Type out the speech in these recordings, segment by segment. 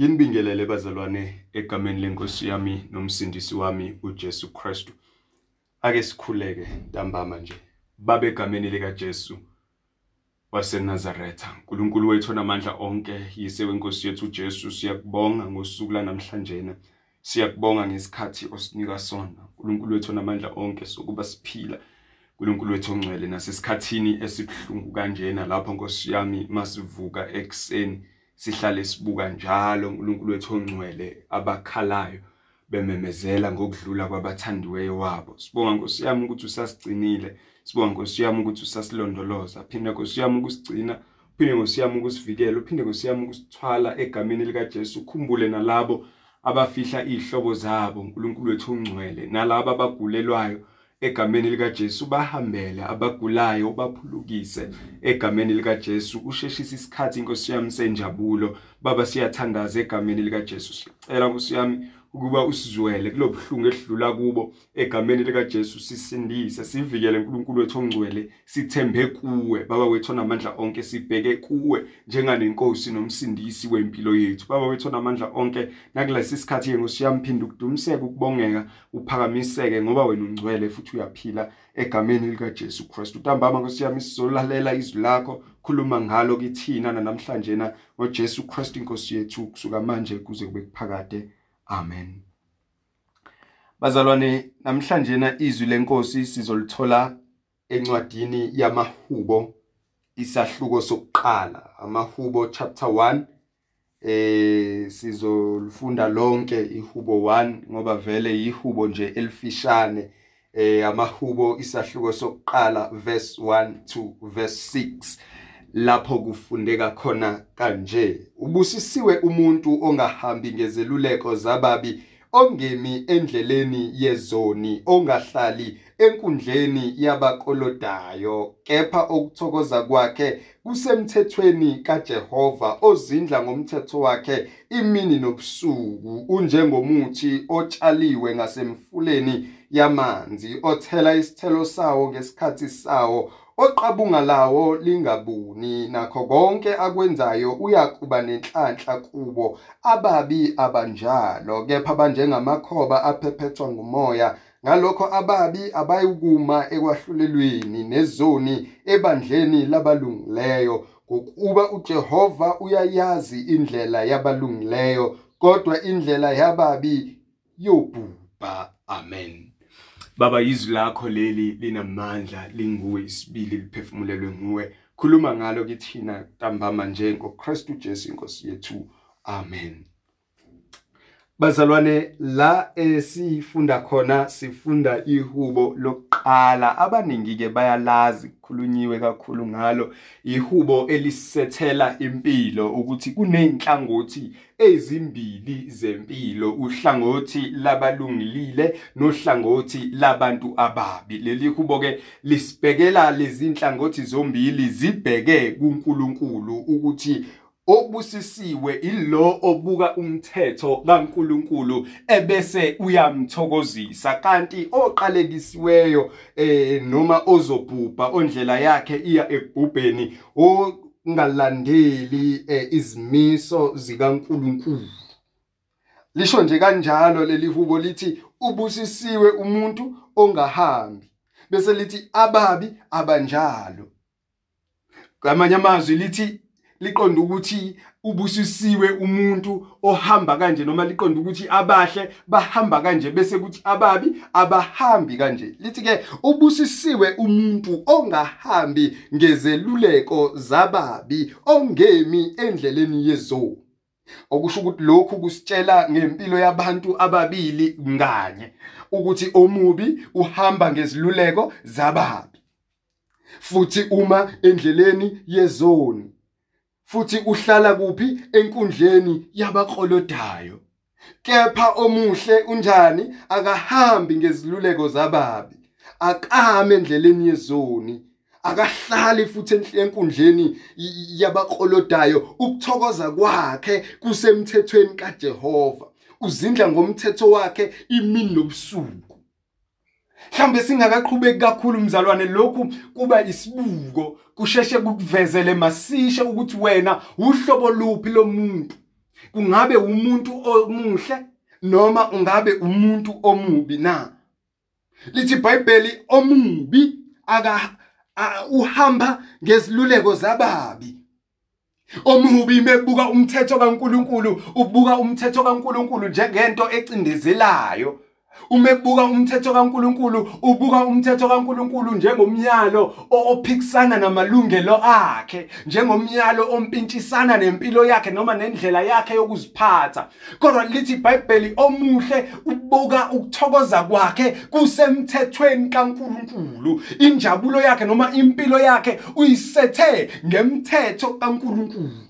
Nginibingelele bazalwane egameni lenkosi yami nomsindisi wami uJesu Kristu. Ake sikhuleke ntambama nje. Babe egameni lika Jesu waseNazaretha. uNkulunkulu wethu onamandla onke, yise wenkosi yethu uJesu, siyakubonga ngosuku lanamhlanje. Siyakubonga ngesikhathi osinika sona. uNkulunkulu wethu onamandla onke sokuba siphila. uNkulunkulu wethu ongcwele nasesikhathini esibhlungu kanjena lapho Nkosi yami masivuka ekseni sihlale sibuka njalo uNkulunkulu wethu ongcwele abakhalayo bememezela ngokudlula kwabathandiweyo wabo. Sibonga Nkosi yami ukuthi usasigcinile. Sibonga Nkosi yami ukuthi usasilondoloza. Phinde Nkosi yami ukusigcina, phinde Nkosi yami ukusivikela, uphinde Nkosi yami ukusithwala egameni lika Jesu. Ukhumbule nalabo abafihla izihlobo zabo uNkulunkulu wethu ongcwele, nalabo abagulelwayo egameni lika Jesu bahambele abagulayo baphulukise. Egameni lika Jesu usheshisa isikhathi inkosi yami senjabulo. Baba siyathandaza egameni lika Jesu sicela nkosi yami ukuba usizwele kulobhlungu edlula kubo egameni lika Jesu sisindise sivikele uNkulunkulu wethu ongcwele sithembe kuwe. Baba wethu onamandla onke sibheke kuwe njenganenkosi nomsindisi wempilo yethu. Baba wethu onamandla onke nakulesi sikhathi nkosi yami phinde ukudumiseke ukubongeka uphakamiseke ngoba wena ungcwele futhi uyaphila egameni lika Jesu Kristu. Ntambama nkosi yami sizolalela izwi lakho khuluma ngalo kithina namhlanje na ngoJesu Kristu inkosi yethu kusuka manje kuze kube kuphakade. Amen. Bazalwane namhlanje na izwi lenkosi sizolithola encwadini yamahubo isahluko sokuqala. Amahubo chapter 1 eh sizolifunda lonke ihubo 1 ngoba vele ihubo nje elifishane. Eh amahubo isahluko sokuqala verse 1 to verse 6 lapho kufundeka khona kanje. Ubusisiwe umuntu ongahambi ngezeluleko zababi ongemi endleleni yezoni ongahlali enkundleni yabakolodayo. Kepha okuthokoza kwakhe kusemthethweni kaJehova ozindla ngomthetho wakhe imini nobusuku. Unjengomuthi otshaliwe ngasemfuleni yamanzi othela isithelo sawo ngesikhathi sawo oqabunga lawo lingabuni nakho konke akwenzayo uyakuba nenhlanhla kubo ababi abanjalo. Kepha banjengamakhoba aphephethwa ngumoya ngalokho ababi abayukuma ekwahlulelweni nezoni ebandleni labalungileyo. Ngokuba uJehova uyayazi indlela yabalungileyo kodwa indlela yababi yobhubha. Amen. Baba izwi lakho leli linamandla linguwe isibili liphefumulelwe nguwe. Khuluma ngalo kithina ntambama nje ngoKristu Jesu inkosi yethu. Amen. Bazalwane la esifunda khona sifunda ihubo lokuqala. Abaningi ke bayalazi kukhulunyiwe kakhulu ngalo ihubo elisethela impilo ukuthi kunenhlangothi ezimbili zempilo uhlangothi labalungilile nohlangothi labantu ababi. Leli hubo ke lisibhekela lezi inhlangothi zombili zibheke kuNkulunkulu ukuthi obusisiwe ilo obuka umthetho kaNkuluNkulu ebese uyamthokozisa. Kanti oqalekisiweyo eh noma ozobhubha ondlela yakhe iya ebhubheni ongalandeli eh, izimiso zikaNkuluNkulu. Lisho nje kanjalo leli hubo lithi ubusisiwe umuntu ongahambi. Bese lithi ababi abanjalo. Ngamanye amazwi lithi liqonda ukuthi ubusisiwe umuntu ohamba kanje noma liqonda ukuthi abahle bahamba kanje bese kuthi ababi abahambi kanje. Lithi ke ubusisiwe umuntu ongahambi ngezeluleko zababi ongemi endleleni yezo okusho ukuthi lokhu kusitshela ngempilo yabantu ababili nganye ukuthi omubi uhamba ngeziluleko zababi. Futhi uma endleleni yezoni futhi uhlala kuphi enkundleni yabaqolodayo kepha omuhle unjani akahambi ngeziluleko zababi akame endleleni yezoni akahlali futhi enkundleni yabaqolodayo ukuthokoza kwakhe kusemthethweni kaJehova uzindla ngomthetho wakhe imini nobusuku. Mhlambe singakaqhubeki kakhulu mzalwane lokhu kuba isibuko. Kusheshe kukuvezele masishe ukuthi wena uhlobo luphi lomuntu kungabe umuntu omuhle noma ungabe umuntu omubi na? Lithi iBhayibheli omubi aka uhamba ngeziluleko zababi. Omubi mebuka umthetho kaNkuluNkulu ubuka umthetho kaNkuluNkulu njengento ecindezelayo. Uma ebuka umthetho kaNkuluNkulu ubuka umthetho kaNkuluNkulu njengomyalo ophikisana namalungelo akhe njengomyalo ompintshisana nempilo yakhe noma nendlela yakhe yokuziphatha. Kodwa lithi iBhayibheli omuhle ubuka ukuthokoza kwakhe kusemthethweni kaNkuluNkulu. Injabulo yakhe noma impilo yakhe uyisethe ngemthetho kaNkuluNkulu.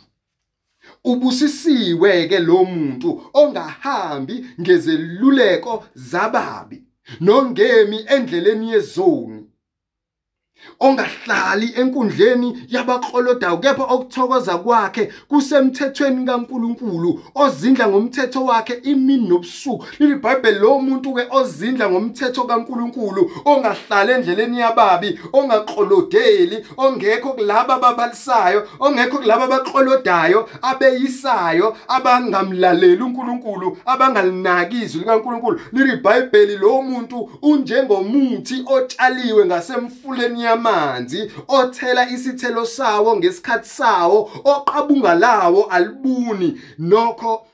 Ubusisiwe ke lo muntu ongahambi ngezeluleko zababi nongemi endleleni yezoni. Ongahlali enkundleni yabaklolodayo kepha okuthokoza kwakhe kusemthethweni kaNkuluNkulu ozindla ngomthetho wakhe imini nobusuku. Leli iBhayibheli lo muntu ke ozindla ngomthetho kaNkuluNkulu ongahlali endleleni yababi ongaklolodeli ongekho kulabo ababalisayo ongekho kulabo abaklolodayo abeyisayo abangamlaleli uNkuluNkulu abangalinakizwi likaNkuluNkulu. Leli iBhayibheli lo muntu unjengomuthi otshaliwe ngasemfuleni yamanzi othela isithelo sawo ngesikhathi sawo oqabunga lawo alibuni. Nokho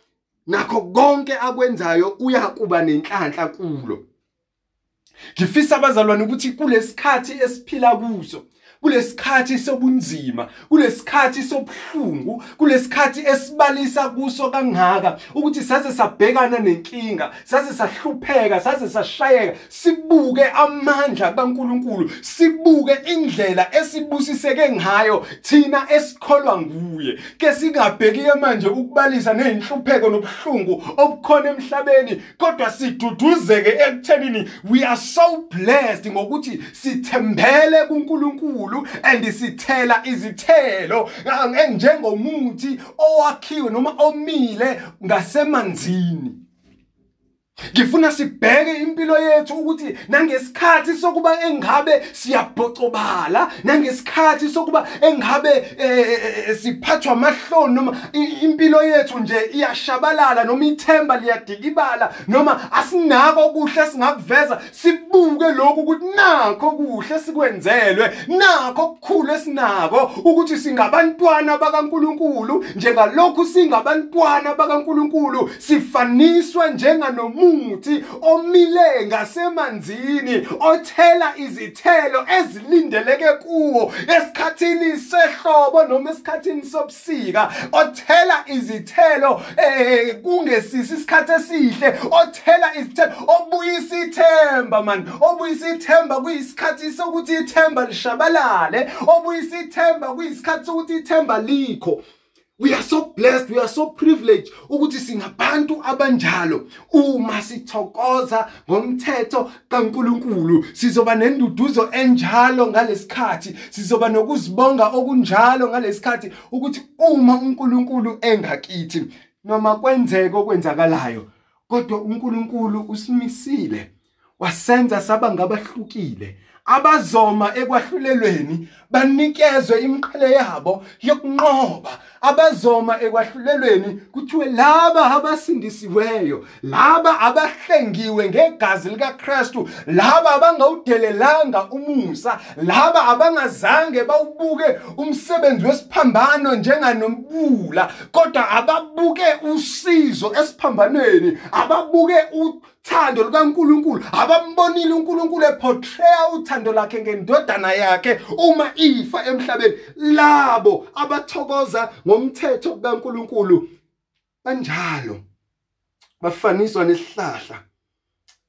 nakho konke akwenzayo uyakuba nenhlanhla kulo. Ngifisa abazalwane ukuthi kulesikhathi esiphila kuso. Kulesikhathi sobunzima kulesikhathi sobuhlungu kulesikhathi esibalisa kuso kangaka ukuthi saze sabhekana nenkinga saze sahlupheka saze sashayeka sibuke amandla kaNkuluNkulu sibuke indlela esibusiseke ngayo thina esikholwa nguye. Ke singabheki manje ukubalisa nezinhlupheko nobuhlungu obukhona emhlabeni kodwa siduduzeke ekuthenini we are so blessed ngokuthi sithembele kuNkulunkulu. Kakhulu and sithela izithelo njengomuthi owakhiwe noma omile ngasemanzini. Ngifuna sibheke impilo yethu ukuthi nangesikhathi sokuba engabe siyabhocobala nangesikhathi sokuba engabe siphathwa amahloni noma impilo yethu nje iyashabalala noma ithemba liyadikibala noma asinako kuhle singakuveza sibuke lokhu ukuthi nakho kuhle sikwenzelwe nakho okukhulu esinako ukuthi singabantwana bakaNkuluNkulu. Njengalokhu singabantwana bakaNkuluNkulu sifaniswa njenganomuntu umuthi omile ngasemanzini othela izithelo ezilindeleke kuwo esikhathini sehlobo noma esikhathini sobusika othela izithelo eh kungesisi isikhathi esihle othela izithelo obuyisa ithemba man. Obuyisa ithemba kuyisikhathi sokuthi ithemba lishabalale obuyisa ithemba kuyisikhathi sokuthi ithemba likho. We are so blessed, we are so privileged ukuthi singabantu abanjalo. Uma sithokoza ngomthetho kaNkuluNkulu sizoba nenduduzo enjalo ngalesikhathi. Sizoba nokuzibonga okunjalo ngalesikhathi ukuthi uma uNkulunkulu engakithi noma kwenzeke okwenzakalayo kodwa uNkulunkulu usimisile wasenza saba ngabahlukile. Abazoma ekwahlulelweni banikezwe imqhele yabo yokunqoba. Abazoma ekwahlulelweni kuthiwe laba abasindisiweyo laba abahlengiwe ngegazi likaKristu laba abangawudelelanga umusa laba abangazange bawubuke umsebenzi wesiphambano njenganombula kodwa ababuke usizo esiphambanweni ababuke uthando lukaNkuluNkulu abambonile uNkulunkulu eportray uthando lakhe ngendodana yakhe uma ifa emhlabeni. Labo abathokoza ngomthetho kaNkuluNkulu kanjalo bafaniswa nesihlahla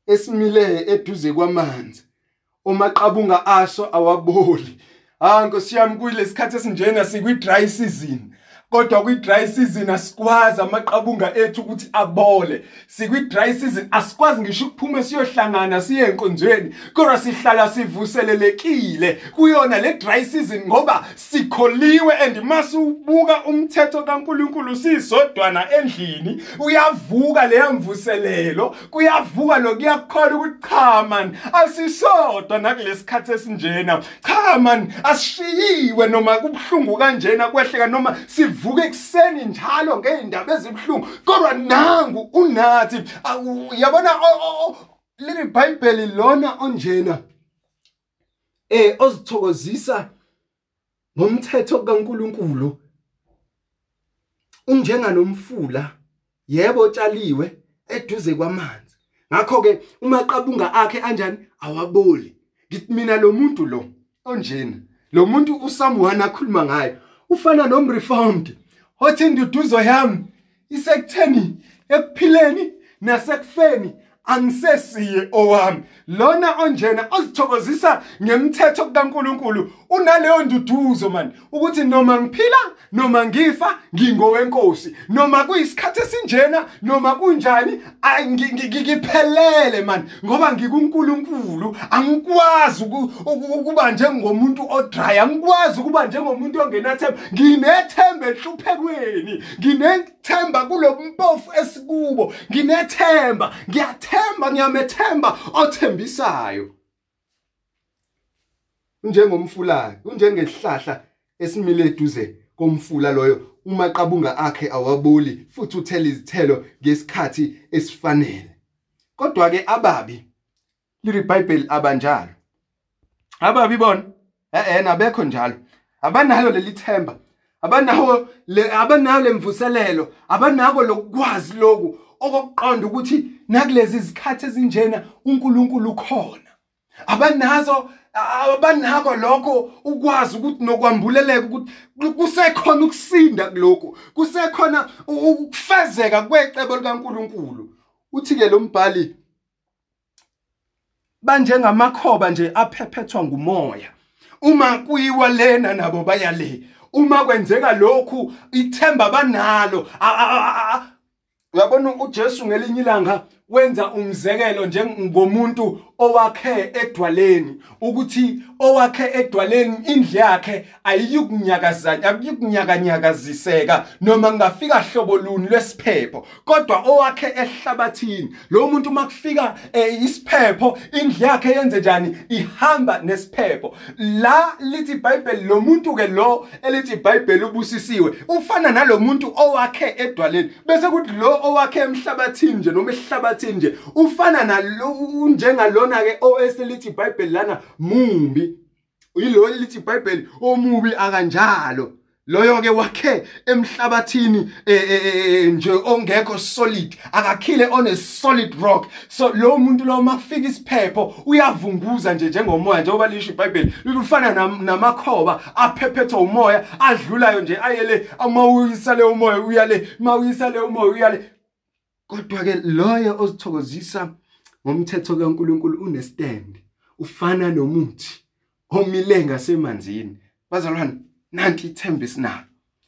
esimile eduze kwamanzi. Omaqabunga aso awaboli. Ah nkosiyami kuyilesikhathi esinjena sikwi dry season. Kodwa kwi-dry season asikwazi amaqabunga ethu ukuthi abole. Sikwi-dry season asikwazi ngisho ukuphuma siyohlangana siye enkonzweni kodwa sihlala sivuselelekile kuyona le dry season ngoba sikholiwe and masubuka umthetho kaNkuluNkulu sisodwana endlini uyavuka leya mvuselelo kuyavuka lokuyakhola ukuthi cha man asisodwa nakulesikhathi esinjena. Cha man asishiyiwe noma kubhlungu kanjena kwehleka noma si sivuka ekuseni njalo ngeindaba ezibhlungu kodwa nangu unathi. Yabona leli bible lona onjena eh ozithokozisa ngomthetho kaNkuluNkulu unjenga nomfula yebo otshaliwe eduze kwamanzi. Ngakho ke umaqabunga akhe anjani? Awaboli. Ngithi mina lo muntu lo onjena lo muntu uSamuel akhuluma ngayo ufana nomreformed othi induduzo yami isekutheni ekuphileni nasekufeni. Angisesiye owami. Lona onjena ozithokozisa ngemthetho kaNkuluNkulu unaleyo nduduzo man ukuthi noma ngiphila noma ngifa ngingowenkosi. Noma kuyisikhathi esinjena noma kunjani ngiphelele man ngoba ngikuNkulunkulu angikwazi ukuba njengomuntu odry angikwazi ukuba njengomuntu ongenathemba. Nginethemba ehluphekweni nginethemba kulompofu esikubo nginethemba ngiyathemba ngiyamethemba othembisayo njengomfulayo unjengesihlahla esimile eduze komfula loyo umaqabunga akhe awaboli futhi uthela izithelo ngesikhathi esifanele. Kodwa ke ababi bible abanjalo. Ababi bona eh nabekho njalo. Abanalo leli themba abanawo le abanawo lemvuselelo abanako lokwazi lokhu okokuqonda ukuthi nakulezi zikhathi ezinjena uNkulunkulu ukhona abanazo abanako lokho ukwazi ukuthi nokwambuleleka ukuthi kusekhona ukusinda kuloko kusekhona ukufezeka kwecebo likaNkuluNkulu. Uthi ke lo mbhali banjengamakhoba nje aphephethwa ngumoya. Uma kuyiwa lena nabo baya le uma kwenzeka lokhu ithemba banalo. Uyabona uJesu ngelinye ilanga wenza umzekelo njengomuntu owakhe edwaleni ukuthi owakhe edwaleni indle yakhe ayiyikunyakazana akuyikunyakanyakaziseka noma kungafika hlobo luni lwesiphepho. Kodwa owakhe ehlabathini lo muntu makufika eh, isiphepho indle yakhe yenze njani? Ihamba nesiphepho. La lithi iBhayibheli lo muntu ke lo elithi iBhayibheli ubusisiwe ufana nalomuntu owakhe edwaleni. Bese kuthi lo owakhe emhlabathini nje noma ehlabathini nje ufana nalo njengalona ke oweselithi iBhayibheli lana mumbi yilo lithi iBhayibheli omubi akanjalo. Loyo ke wakhe emhlabathini nje ongekho solid akakhile on a solid rock. So lo muntu lo makufika isiphepho uyavunguza nje njengomoya njengoba lisho iBhayibheli lifana namakhoba aphephethwa umoya adlulayo nje ayele amawuyisa le umoya uyale mawuyisa le umoya uyale. Kodwa ke loyo ozithokozisa ngomthetho kaNkuluNkulu unestand ufana nomuthi omile ngasemanzini. Bazalwane nanti ithemba esinalo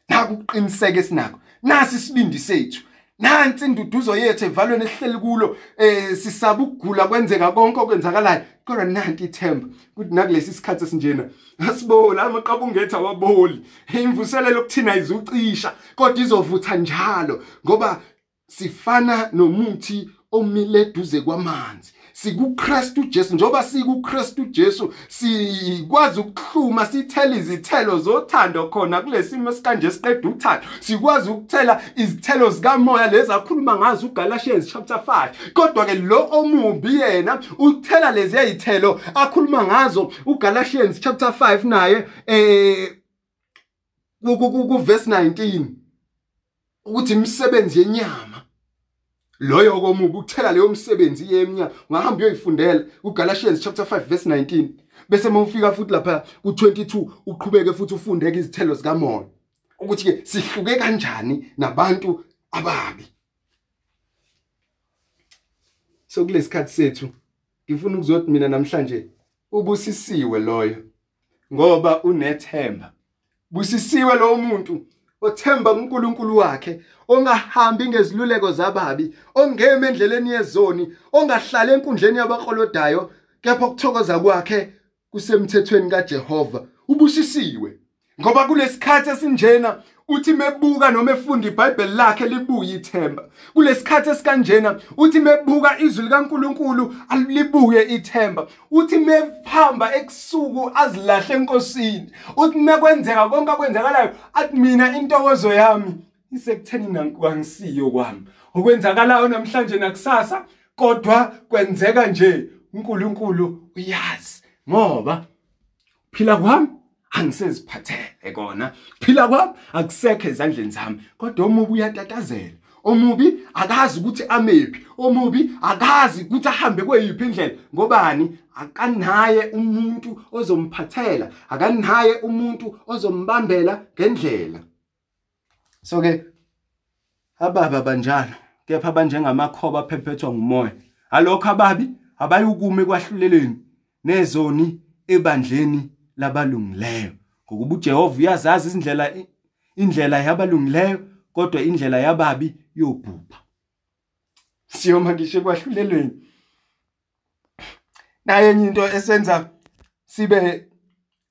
naku uqiniseke esinako nasi isibindi sethu nansi induduzo yethu evalweni esihleli kulo eh sisaba ukugula kwenzeka konke okwenzakalayo. Kodwa nanti ithemba ukuthi nakulesi sikhathi esinjena asibola amaqabungetha waboli imvuselelo kuthina izucisha kodwa izovutha njalo ngoba sifana nomuthi omile eduze kwamanzi. sikuKristu Jesu njoba sikuKristu Jesu sikwazi ukuhluma sithela izithelo zothando khona kulesimo sikanje siqeda uthando. Sikwazi ukuthela izithelo zikamoya lezi akhuluma ngazo uGalatians chapter 5 kodwa ke lo omubi yena uthela lezi ezithelo akhuluma ngazo uGalatians chapter 5 naye eh ku verse 19 ukuthi imisebenzi yenyama loyo komubi ukuthela leyo msebenzi yeminyaka ungahamba uyoyifundela uGalatians chapter 5 verse 19 bese mawufika futhi lapha ku22 uqhubeke futhi ufunde ke izithelo zikamoya ukuthi ke sihluke kanjani nabantu ababi. So kulesikhathi sethu ngifuna ukuzothi mina namhlanje ubusisiwe loyo ngoba unethemba. Busisiwe lo muntu othemba uNkulunkulu wakhe ongahambi ngeziluleko zababi ongema endleleni yezoni ongahlala enkundleni yabakrolodayo kepha ukuthokoza kwakhe kusemthethweni kaJehova ubusisiwe. Ngoba kulesikhathi esinjena uthi mebuka noma efunda iBhayibheli lakhe libuye ithemba. Kulesikhathi esikanjena uthi mebuka izwi likaNkuluNkulu alibuye ithemba. Uthi mehamba ekusuku azilahle enkosini. Uthi mekwenzeka konke okwenzakalayo athi mina intokozo yami isekutheni nangisiyo kwami. Okwenzakalayo namhlanje nakusasa kodwa kwenzeka nje. uNkulunkulu uyazi. Ngoba phila kwami. Angiseziphathele kona. Phila kwami akusekho ezandleni zami kodwa omubi uyatatazela omubi akazi ukuthi amephi. Omubi akazi ukuthi ahambe kweyiphi indlela. Ngobani? Akanaye umuntu ozomphathela akanaye umuntu ozombambela ngendlela. So ke ababa banjalo kepha abanjengamakhoba aphephethwa ngumoya. Alokho ababi abayukume kwahluleleni nezoni ebandleni labalungileyo. Ngokuba uJehova uyazazi izindlela indlela yabalungileyo kodwa indlela yababi yobhubha. Siyoma ngisho kwahlulelweni naye enye into esenza sibe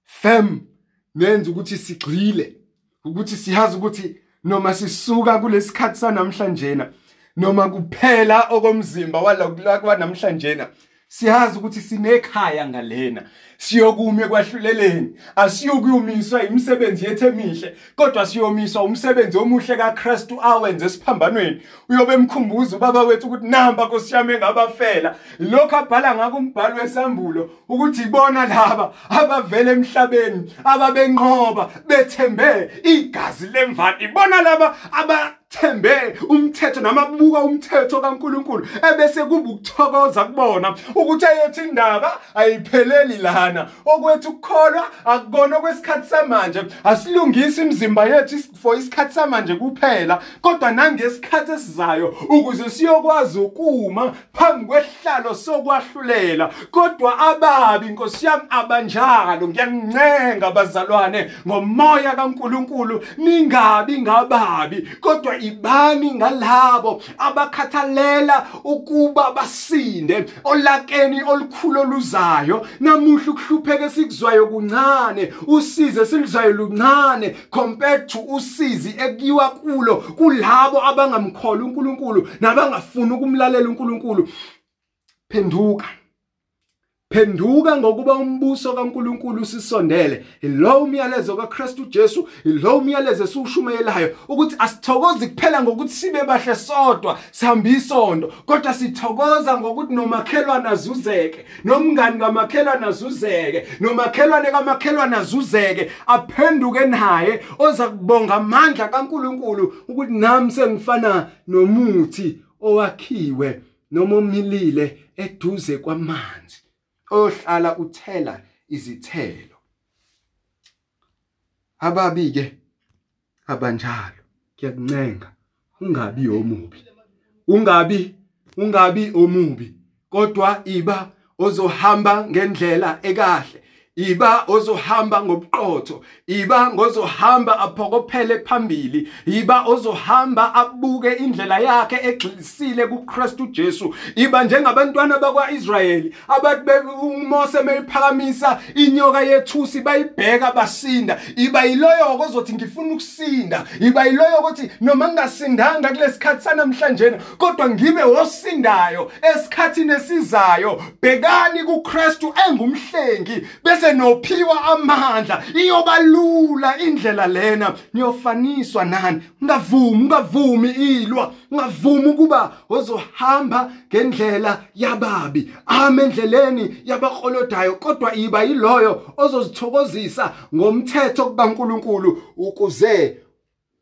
firm nenza ukuthi sigcile ukuthi siyazi ukuthi noma sisuka kulesikhathi sanamhlanje noma kuphela okomzimba walokula kwanamhlanje siyazi ukuthi sinekhaya ngalena. Siyokume kwahluleleni. Asiyokuyumiswa imisebenzi yethu emihle kodwa siyomiswa umsebenzi omuhle kaKristu awenze esiphambanweni. Uyobe emkhumbuza ubaba wethu ukuthi namba Nkosi yami engabafela. Lokho abhala ngako umbhalo wesambulo ukuthi ibona laba abavela emhlabeni ababenqoba bethembe igazi lemvani ibona laba aba thembe umthetho namabuka umthetho kaNkuluNkulu ebese kuba ukuthokoza kubona ukuthi ayethi indaba ayipheleli lana. Okwethu ukukholwa akukona okwesikhathi samanje. Asilungisi imizimba yethu for isikhathi samanje kuphela. Kodwa nangesikhathi esizayo ukuze siyokwazi ukuma phambi kwehlalo sokwahlulela. Kodwa ababi inkosi yami abanjalo. Ngiyancenga bazalwane ngomoya kaNkuluNkulu. Ningabi ngababi kodwa ibani ngalabo abakhathalela ukuba basinde olakeni olukhulu oluzayo namuhla ukuhlupheka esikuzwayo kuncane usize siluzwayo luncane compared to usizi ekuyiwa kulo kulabo abangamkholwa uNkulunkulu nabangafuni ukumlalela uNkulunkulu. Phenduka. Phenduka ngokuba umbuso kaNkuluNkulu usisondele. Ilo umyalezo kaKristu Jesu, ilo umyalezo esiwushumayelayo ukuthi asithokozi kuphela ngokuthi sibe bahle sodwa, sihambe isondo, kodwa sithokoza ngokuthi nomakhelwana azuzeke, nomngani kamakhelwana azuzeke, nomakhelwane kamakhelwana azuzeke, aphenduke naye oza kubonga amandla kaNkuluNkulu ukuthi nami sengifana nomuthi owakhiwe noma omilile eduze kwamanzi. Ohlala uthela izithelo. Ababi ke abanjalo kuyakuncenga ungabi omubi. Ungabi ungabi omubi kodwa iba ozohamba ngendlela ekahle. Iba ozohamba ngobuqotho iba ngozohamba aphokophele phambili iba ozohamba abuke indlela yakhe egxilisile kuKristu Jesu. Iba njengabantwana bakwaIsrayeli abathi uMose meyiphakamisa inyoka yethusi bayibheka basinda. Iba yiloyo ozothi ngifuna ukusinda. Iba yiloyo ukuthi noma ngingasindanga kulesikhathi sanamhlanje kodwa ngibe osindayo esikhathini esizayo bhekani kuKristu engumhlengi bese bese nophiwa amandla. Iyobalula indlela lena. Niyofaniswa nani? Ungavumi ungavumi ilwa. Ungavumi ukuba ozohamba ngendlela yababi. Ame endleleni yabaqolodayo kodwa iba yiloyo ozozithokozisa ngomthetho kubaNkulunkulu ukuze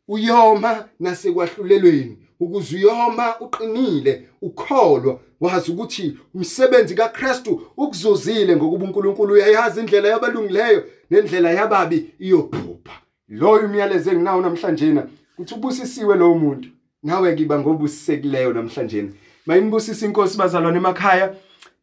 uyoma nasekwahlulelweni ukuze uyoma uqinile ukholwa. Wazi ukuthi umsebenzi kaKristu ukuzozile ngokuba uNkulunkulu uyayazi indlela yabalungileyo nendlela yababi iyophupha. Loyo umyalezo enginawo namhlanje na ukuthi ubusisiwe lo muntu. Nawe kiba ngobusisekileyo namhlanje mayinibusisa inkosi bazalwane emakhaya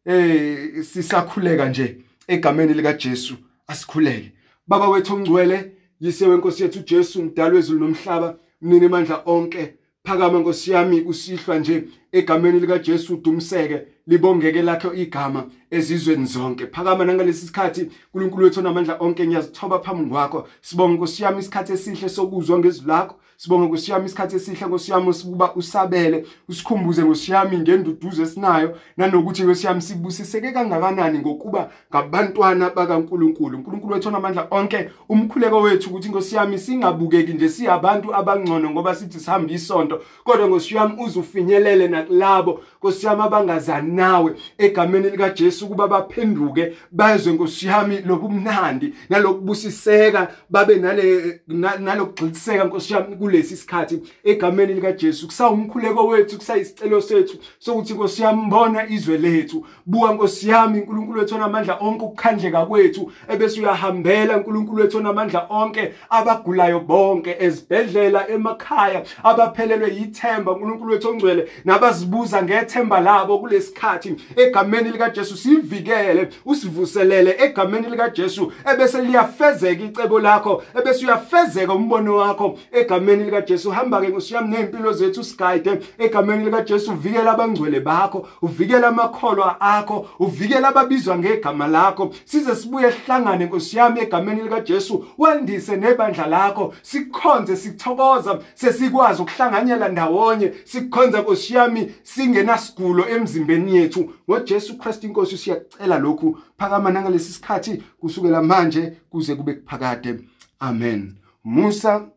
eh sisakhuleka nje egameni lika Jesu asikhuleke. Baba wethu ongcwele yise wenkosi yethu Jesu mdalo wezulu nomhlaba mnini amandla onke. Phakama nkosi yami kusihlwa nje egameni lika Jesu udumiseke libongeke lakho igama ezizweni zonke. Phakama nangalesi sikhathi uNkulunkulu wethu onamandla onke ngiyazithoba phambi kwakho. Sibonga Nkosi yami isikhathi esihle sokuzwa ngezwi lakho. Sibonga Nkosi yami isikhathi esihle Nkosi yami ukuba usabele. Usikhumbuze Nkosi yami ngenduduzo esinayo. Nanokuthi Nkosi yami sibusiseke kangakanani ngokuba ngabantwana bakaNkuluNkulu. uNkulunkulu wethu onamandla onke umkhuleko wethu ukuthi Nkosi yami singabukeki nje siyabantu abangcono ngoba sithi sihamba isonto. Kodwa Nkosi yami uzufinyelele nakulabo Nkosi yami abangazani nawe egameni lika Jesu kuba baphenduke bazwe Nkosi yami lobumnandi nalokubusiseka babe nale nalokugxiliseka Nkosi yami kulesi sikhathi egameni lika Jesu kusawumkhuleko wethu kusayisicelo sethu sokuthi Nkosi yami mbona izwe lethu. Buka Nkosi yami uNkulunkulu wethu onamandla onke ukukhandleka kwethu ebese uyahambela uNkulunkulu wethu onamandla onke abagulayo bonke ezibhedlela emakhaya abaphelelwe yithemba. uNkulunkulu wethu ongcwele nabazibuza ngethemba labo kulesikhathi egameni lika Jesu sivikele usivuselele egameni lika Jesu ebese liyafezeka icebo lakho ebese uyafezeka umbono wakho. Egameni lika Jesu hamba ke ngosiyami nezimpilo zethu sigayide egameni lika Jesu uvikela abangcwele bakho uvikela amakholwa akho uvikela ababizwa ngegama lakho. Size sibuye sihlangane ngosiyami egameni lika Jesu wandise nebandla lakho sikhonze sithokoza sesikwazi ukuhlanganyela ndawonye. Sikhonza ngosiyami singenasigulo emzimbeni yethu. ngoJesu Kristu inkosi siyacela lokhu phakama nangalesi sikhathi kusukela manje kuze kube kuphakade. Amen. Musa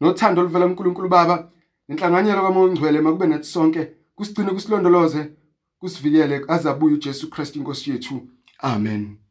nothando oluvela kuNkulunkulu Baba inhlanganyelo kaMoya oNgcwele makube nathi sonke kusigcine kusilondoloze kusivikele azabuye uJesu Kristu inkosi yethu. Amen.